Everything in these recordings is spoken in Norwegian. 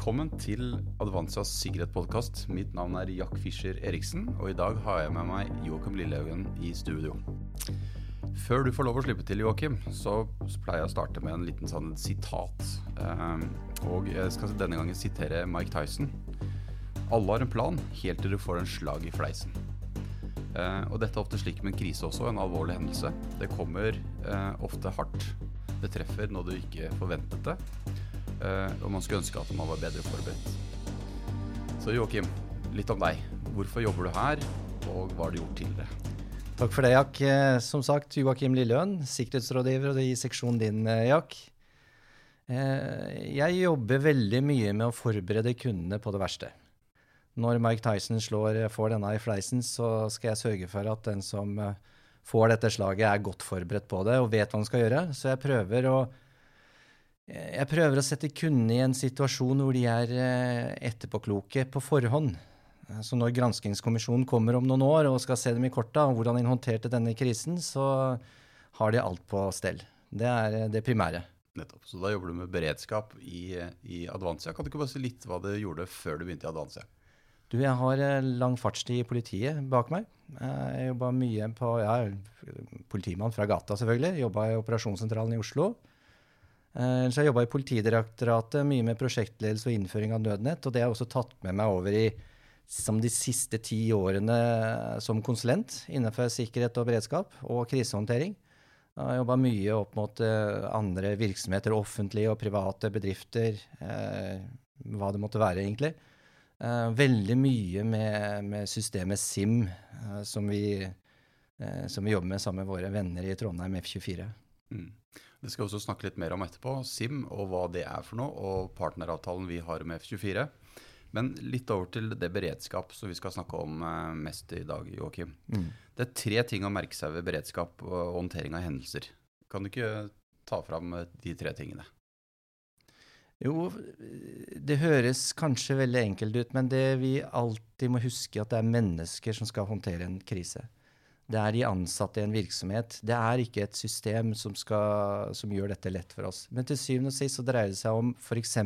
Velkommen til Advansias sikkerhetspodkast. Mitt navn er Jack Fischer Eriksen, og i dag har jeg med meg Joakim Lillehaugen i studio. Før du får lov å slippe til, Joakim, så pleier jeg å starte med en liten sånn sitat. Ehm, og jeg skal denne gangen sitere Mike Tyson. Alle har en plan, helt til du får en slag i fleisen. Ehm, og dette er ofte slik med en krise også, en alvorlig hendelse. Det kommer eh, ofte hardt. Det treffer når du ikke forventet det. Eh, og man skulle ønske at man var bedre forberedt. Så Joakim, litt om deg. Hvorfor jobber du her, og hva har du gjort tidligere? Takk for det, Jack. Eh, som sagt, Joakim Lillehøen, sikkerhetsrådgiver i seksjonen din, eh, Jack. Jeg jobber veldig mye med å forberede kundene på det verste. Når Mike Tyson slår, får denne i fleisen, så skal jeg sørge for at den som får dette slaget, er godt forberedt på det og vet hva han skal gjøre. Så jeg prøver å jeg prøver å sette kundene i en situasjon hvor de er eh, etterpåkloke på forhånd. Så når granskingskommisjonen kommer om noen år og skal se dem i korta om hvordan de håndterte denne krisen, så har de alt på stell. Det er eh, det primære. Nettopp. Så da jobber du med beredskap i, i Advansia. Kan du ikke bare si litt hva du gjorde før du begynte i Advansia? Du, jeg har eh, lang fartstid i politiet bak meg. Jeg jobba mye på ja, politimann fra gata, selvfølgelig. Jobba i operasjonssentralen i Oslo. Eh, så jeg jobba i Politidirektoratet, mye med prosjektledelse og innføring av nødnett. Og det har jeg også tatt med meg over i som de siste ti årene som konsulent innenfor sikkerhet og beredskap og krisehåndtering. Jeg har jobba mye opp mot eh, andre virksomheter, offentlige og private bedrifter. Eh, hva det måtte være, egentlig. Eh, veldig mye med, med systemet SIM, eh, som vi, eh, som, vi, jobber med sammen med våre venner i Trondheim F24. Mm. Det skal vi også snakke litt mer om etterpå. SIM og hva det er for noe, og partneravtalen vi har med F24. Men litt over til det beredskap som vi skal snakke om eh, mest i dag, Joakim. Mm. Det er tre ting å merke seg ved beredskap og håndtering av hendelser. Kan du ikke ta fram eh, de tre tingene? Jo, det høres kanskje veldig enkelt ut, men det vi alltid må huske, at det er mennesker som skal håndtere en krise. Det er de ansatte i en virksomhet. Det er ikke et system som, skal, som gjør dette lett for oss. Men til syvende og sist så dreier det seg om f.eks.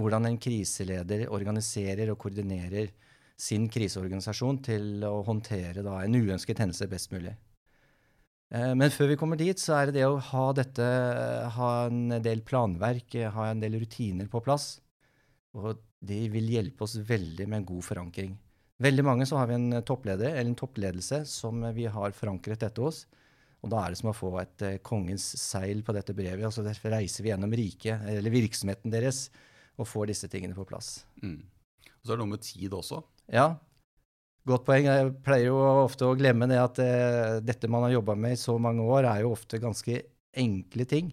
hvordan en kriseleder organiserer og koordinerer sin kriseorganisasjon til å håndtere da, en uønsket hendelse best mulig. Eh, men før vi kommer dit, så er det det å ha dette, ha en del planverk, ha en del rutiner på plass. Og det vil hjelpe oss veldig med en god forankring. Veldig mange så har vi en toppleder, eller en toppledelse som vi har forankret dette hos. Og da er det som å få et uh, kongens seil på dette brevet. altså Derfor reiser vi gjennom riket, eller virksomheten deres, og får disse tingene på plass. Mm. Og så er det noe med tid også. Ja. Godt poeng. Jeg pleier jo ofte å glemme det at uh, dette man har jobba med i så mange år, er jo ofte ganske enkle ting.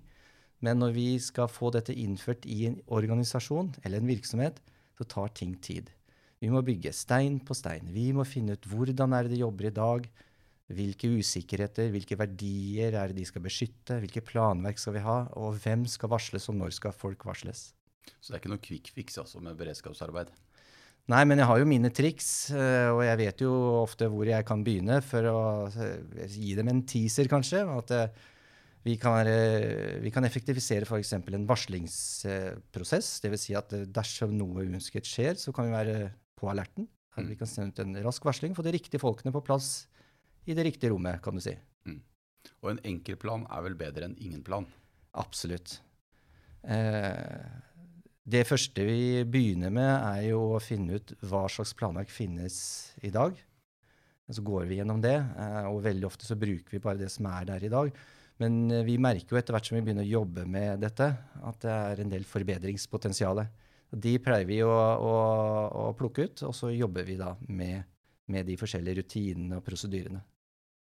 Men når vi skal få dette innført i en organisasjon eller en virksomhet, så tar ting tid. Vi må bygge stein på stein. Vi må finne ut hvordan er det de jobber i dag. Hvilke usikkerheter, hvilke verdier er det de skal beskytte? Hvilke planverk skal vi ha? Og hvem skal varsles, og når skal folk varsles? Så det er ikke noe quick fix altså, med beredskapsarbeid? Nei, men jeg har jo mine triks, eh, og jeg vet jo ofte hvor jeg kan begynne for å eh, gi dem en teaser, kanskje. At eh, vi kan, vi kan effektivisere f.eks. en varslingsprosess. Dvs. Si at dersom noe uønsket skjer, så kan vi være på alerten. Mm. Vi kan sende ut en rask varsling, få de riktige folkene på plass i det riktige rommet, kan du si. Mm. Og en enkel plan er vel bedre enn ingen plan? Absolutt. Eh, det første vi begynner med, er jo å finne ut hva slags planverk finnes i dag. Så går vi gjennom det, eh, og veldig ofte så bruker vi bare det som er der i dag. Men eh, vi merker jo etter hvert som vi begynner å jobbe med dette, at det er en del forbedringspotensial. De pleier vi å, å, å, plukke ut, og så jobber vi da med, med, de forskjellige rutinene og prosedyrene.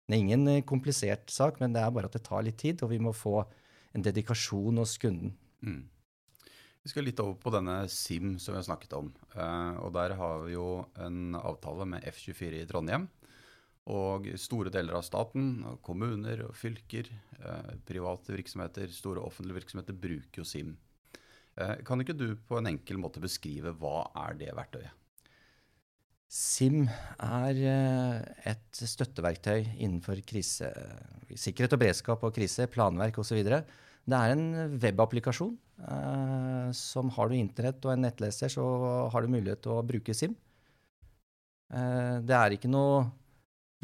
Det er ingen eh, komplisert sak, men det er bare at det tar litt tid, og vi må få en dedikasjon hos kunden. Mm. Vi skal litt over på denne SIM som vi har snakket om. Uh, og Der har vi jo en avtale med F24 i Trondheim. Og store deler av staten, kommuner og fylker, uh, private virksomheter, store offentlige virksomheter bruker jo SIM. Eh, kan ikke du på en enkel måte beskrive hva er det verktøyet? SIM er eh, et støtteverktøy innenfor krise, sikkerhet og beredskap og krise, planverk osv. Det er en webapplikasjon Eh, som har du internett og en nettleser, så har du mulighet til å bruke SIM. Det er ikke noe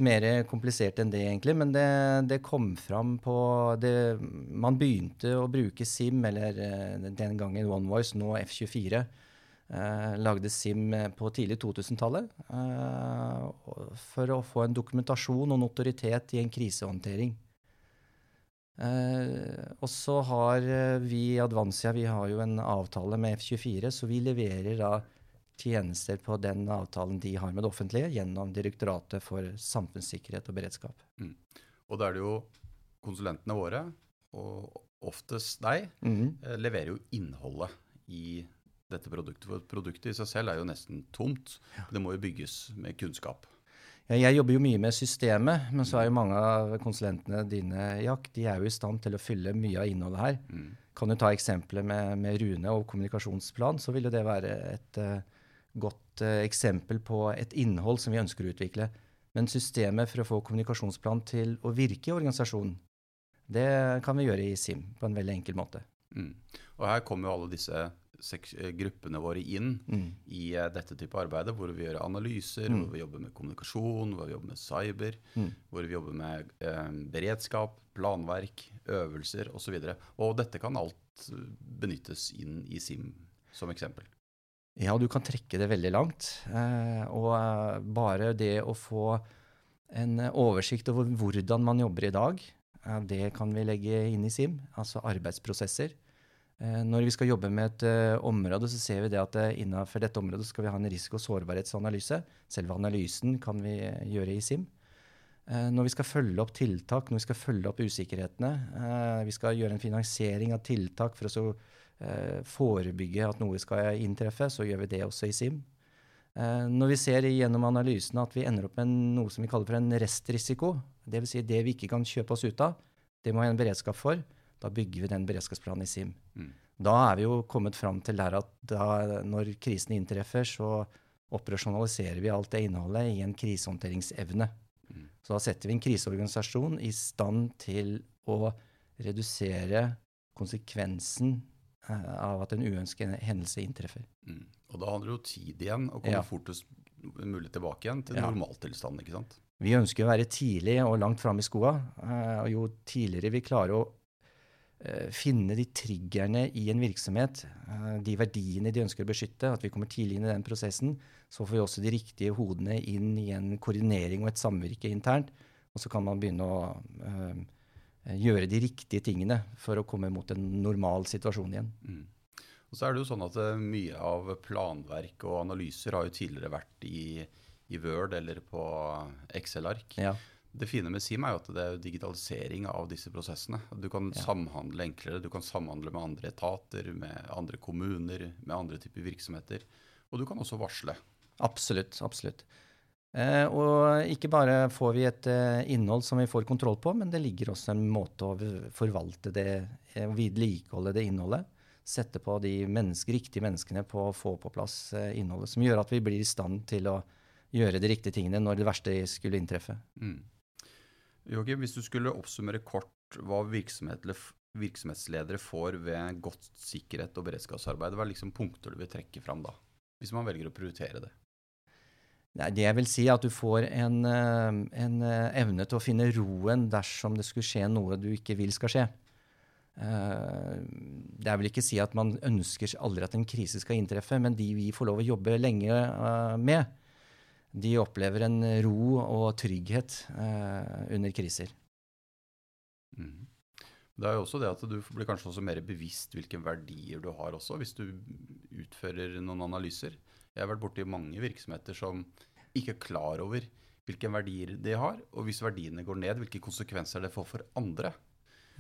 mer komplisert enn det, egentlig, men det, det kom fram på det, Man begynte å bruke SIM, eller eh, den gangen OneVoice, nå F24. Eh, lagde SIM på tidlig 2000-tallet eh, for å få en dokumentasjon og notoritet i en krisehåndtering. Eh, og så har vi i Advansia vi har jo en avtale med F24, så vi leverer da tjenester på den avtalen de har med det offentlige, gjennom Direktoratet for samfunnssikkerhet og beredskap. Mm. Og da er det jo konsulentene våre, og oftest deg, mm. leverer jo innholdet i dette produktet. For produktet i seg selv er jo nesten tomt. Ja. Det må jo bygges med kunnskap. Ja, jeg jobber jo mye med systemet, men så er jo mange av konsulentene dine Jack, de er jo i stand til å fylle mye av innholdet her. Mm. Kan du ta eksempelet med, med, Rune og kommunikasjonsplan, så vil jo det være et uh, godt uh, eksempel på et innhold som vi ønsker å utvikle. Men systemet for å få kommunikasjonsplan til å virke i organisasjonen, det kan vi gjøre i SIM på en veldig enkel måte. Mm. Og her kommer jo alle disse eh, gruppene våre inn mm. i uh, dette type arbeidet, hvor vi gjør analyser, mm. hvor vi jobber med kommunikasjon, hvor vi jobber med cyber, mm. hvor vi jobber med eh, beredskap, planverk, øvelser osv. Og, så og dette kan alt benyttes inn i SIM som eksempel. Ja, du kan trekke det veldig langt. Eh, og eh, bare det å få en oversikt over hvordan man jobber i dag, eh, det kan vi legge inn i SIM, altså arbeidsprosesser. Eh, når vi skal jobbe med et område, så ser vi det at innenfor dette området skal vi ha en risiko- og sårbarhetsanalyse. Selve analysen kan vi gjøre i SIM. Når vi skal følge opp tiltak, når vi skal følge opp usikkerhetene, vi skal gjøre en finansiering av tiltak for å eh, forebygge at noe skal inntreffe, så gjør vi det også i SIM. Eh, når vi ser gjennom analysene at vi ender opp med noe som vi kaller for en restrisiko, dvs. Si det vi ikke kan kjøpe oss ut av, det må vi ha en beredskap for, da bygger vi den beredskapsplanen i SIM. Mm. Da er vi jo kommet fram til der at da, når krisen inntreffer, så operasjonaliserer vi alt det innholdet i en krisehåndteringsevne. Mm. Så da setter vi en kriseorganisasjon i stand til å redusere konsekvensen Eh, av at en uønsket hendelse inntreffer. Mm. Og da handler det jo tid igjen å komme ja. fortest mulig tilbake igjen til ja. normaltilstanden. ikke sant? Vi ønsker å være tidlig og langt framme i skoa. Uh, og jo tidligere vi klarer å uh, finne de triggerne i en virksomhet, de verdiene de ønsker å beskytte, at vi kommer tidlig inn i den prosessen, så får vi også de riktige hodene inn i en koordinering og et samvirke internt. Og så kan man begynne å Eh, gjøre de riktige tingene for å komme mot en normal situasjon igjen. Mm. Og så er det jo sånn at uh, Mye av planverk og analyser har jo tidligere vært i, i Word eller på Excel-ark. Ja. Det fine med SIM er jo at det er digitalisering av disse prosessene. Du kan ja. samhandle enklere, du kan samhandle med andre etater, med andre kommuner, med andre typer virksomheter. Og du kan også varsle. Absolutt. absolutt. Eh, og ikke bare får vi et eh, innhold som vi får kontroll på, men det ligger også en måte å forvalte det, eh, vedlikeholde det innholdet. Sette på de menneske, riktige menneskene på å få på plass innholdet, som gjør at vi blir i stand til å gjøre de riktige tingene når det verste skulle inntreffe. Mm. Joachim, hvis du skulle oppsummere kort hva virksomhetsledere får ved godt sikkerhet og beredskapsarbeid, hva er liksom punkter du vil trekke fram da? Hvis man velger å prioritere det? Det jeg vil si, er at du får en, eh, en, eh, evne til å finne roen dersom det skulle skje noe du ikke vil skal skje. Eh, det er vel ikke si at man ønsker aldri at en krise skal inntreffe, men de vi får lov å jobbe lenge med, de opplever en ro og trygghet under kriser. Mm. Det er jo også det at du blir kanskje også mer bevisst hvilke verdier du har også, hvis du utfører noen analyser. Jeg har vært borti mange virksomheter som ikke er klar over hvilke verdier de har, og hvis verdiene går ned, hvilke konsekvenser det får for andre.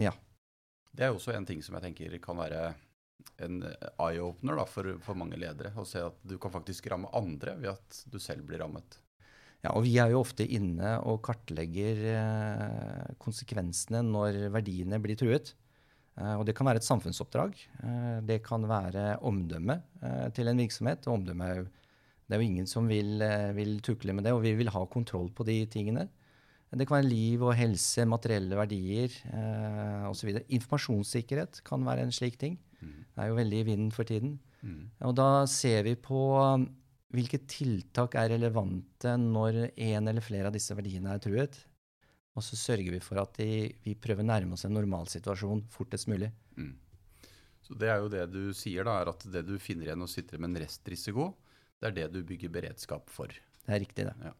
Ja. Det er også en ting som jeg tenker kan være en eye-opener for, for, mange ledere. Å se at du kan faktisk ramme andre ved at du selv blir rammet. Ja, og vi er jo ofte inne og kartlegger eh, konsekvensene når verdiene blir truet. Eh, og det kan være et samfunnsoppdrag. Eh, det kan være omdømmet eh, til en virksomhet. omdømme er jo, Det er jo ingen som vil, vil, tukle med det, og vi vil ha kontroll på de tingene. Det kan være liv og helse, materielle verdier eh, osv. Informasjonssikkerhet kan være en slik ting. Mm. Det er jo veldig i vinden for tiden. Mm. Og da ser vi på um, hvilke tiltak er relevante når en eller flere av disse verdiene er truet. Og så sørger vi for at de, vi prøver å nærme oss en normalsituasjon fortest mulig. Mm. Så det er jo det du sier, da, er at det du finner igjen og sitter med en restrisiko, det er det du bygger beredskap for. Det er riktig, det. Ja.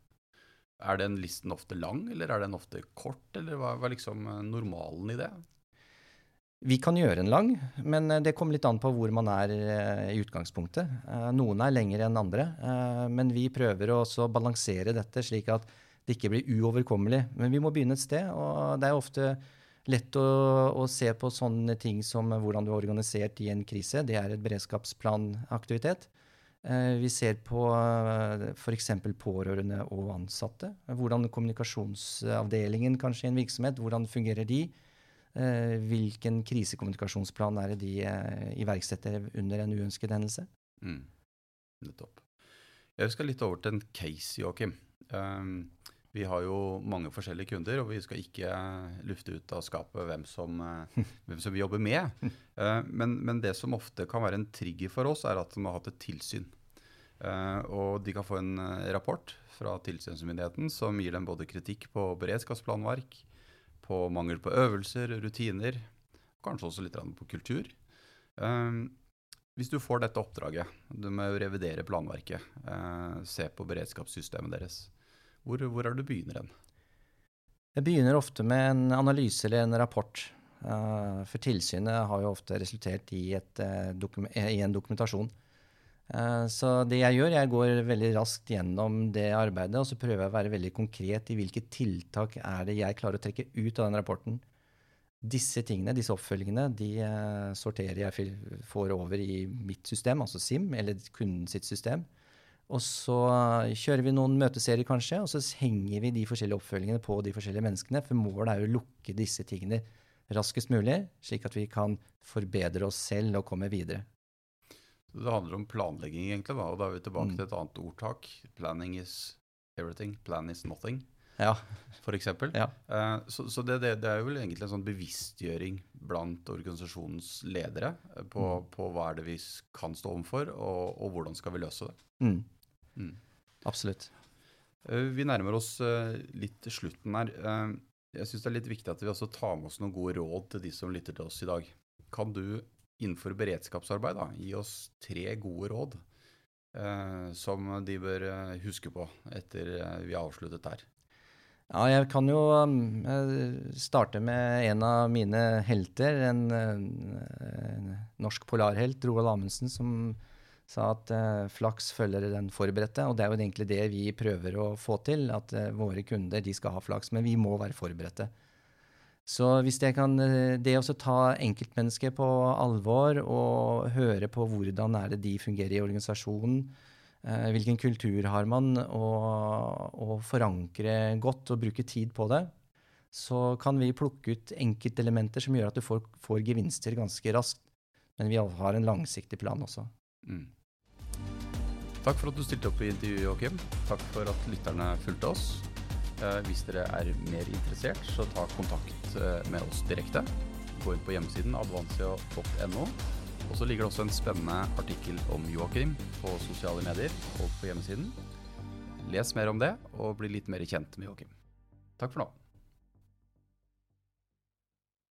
Er den listen ofte lang, eller er den ofte kort, eller hva er liksom eh, normalen i det? Vi kan gjøre en lang, men eh, det kommer litt an på hvor man er eh, i utgangspunktet. Noen er lengre enn andre, men vi prøver å balansere dette slik at det ikke blir uoverkommelig. Men vi må begynne et sted, og det er ofte lett å, å se på sånne ting som hvordan du er organisert i en krise. Det er et beredskapsplanaktivitet. Eh, Vi ser på f.eks. pårørende og ansatte. Hvordan kommunikasjonsavdelingen kanskje i en virksomhet, hvordan fungerer de? Eh, Hvilken krisekommunikasjonsplan er det de eh, iverksetter under en uønsket hendelse? Mm. Nettopp. Jeg skal litt over til en case, Joakim. Um, vi har jo mange forskjellige kunder, og vi skal ikke lufte ut av skapet hvem som, eh, hvem som vi jobber med. Eh, men, men det som ofte kan være en trigger for oss, er at de har hatt et tilsyn. Eh, og de kan få en rapport fra tilsynsmyndigheten som gir dem både kritikk på beredskapsplanverk, på mangel på øvelser, rutiner, kanskje også litt på kultur. Hvis du får dette oppdraget, du må revidere planverket, se på beredskapssystemet deres, hvor, hvor er du begynner hen? Jeg begynner ofte med en analyse eller en rapport. Eh, For tilsynet har jo ofte resultert i, et, eh, i en dokumentasjon. Eh, Så det jeg gjør, jeg går veldig raskt gjennom det arbeidet, og så prøver jeg å være veldig konkret i hvilke tiltak er det jeg klarer å trekke ut av den rapporten. Disse tingene, disse oppfølgingene, de eh, sorterer jeg får over i mitt system, altså SIM, eller kundens system. Og så kjører vi noen møteserier kanskje, og så henger vi de forskjellige oppfølgingene på de forskjellige menneskene. For målet er å lukke disse tingene raskest mulig, slik at vi kan forbedre oss selv og komme videre. Så Det handler om planlegging, egentlig, da, og da er vi tilbake Mm. til et annet ordtak. Planning is everything, plan is nothing, Ja. for eksempel. ja. Eh, Så, så det, det, det er jo egentlig en sånn bevisstgjøring blant organisasjonens ledere eh, på, Mm. på hva er det vi kan stå overfor, og, og hvordan skal vi løse det. Mm. Mm. Absolutt. Eh, Vi nærmer oss eh, litt til slutten her. Eh, Jeg syns det er litt viktig at vi også tar med oss noen gode råd til de som lytter til oss i dag. Kan du innenfor beredskapsarbeid da, gi oss tre gode råd eh, som de bør huske på etter vi har avsluttet her? Ja, jeg kan jo starte med en av mine helter, en, en norsk polarhelt, Roald Amundsen, som sa at eh, flaks følger den forberedte. Og det er jo egentlig det vi prøver å få til, at eh, våre kunder de skal ha flaks. Men vi må være forberedte. Så hvis jeg kan, eh, det å ta enkeltmennesket på alvor og høre på hvordan er det de fungerer i organisasjonen, Eh, Hvilken kultur har man, og, og forankre godt og bruke tid på det. Så kan vi plukke ut enkeltelementer som gjør at du får, får gevinster ganske raskt. Men vi har en langsiktig plan også. Mm. Takk for at du stilte opp i intervjuet, Joakim. Takk for at lytterne fulgte oss. Eh, hvis dere er mer interessert, så ta kontakt eh, med oss direkte. Gå inn på hjemmesiden advansia.no. Og så ligger det også en spennende artikkel om Joakim på sosiale medier og på hjemmesiden. Les mer om det, og bli litt mer kjent med Joakim. Takk for nå.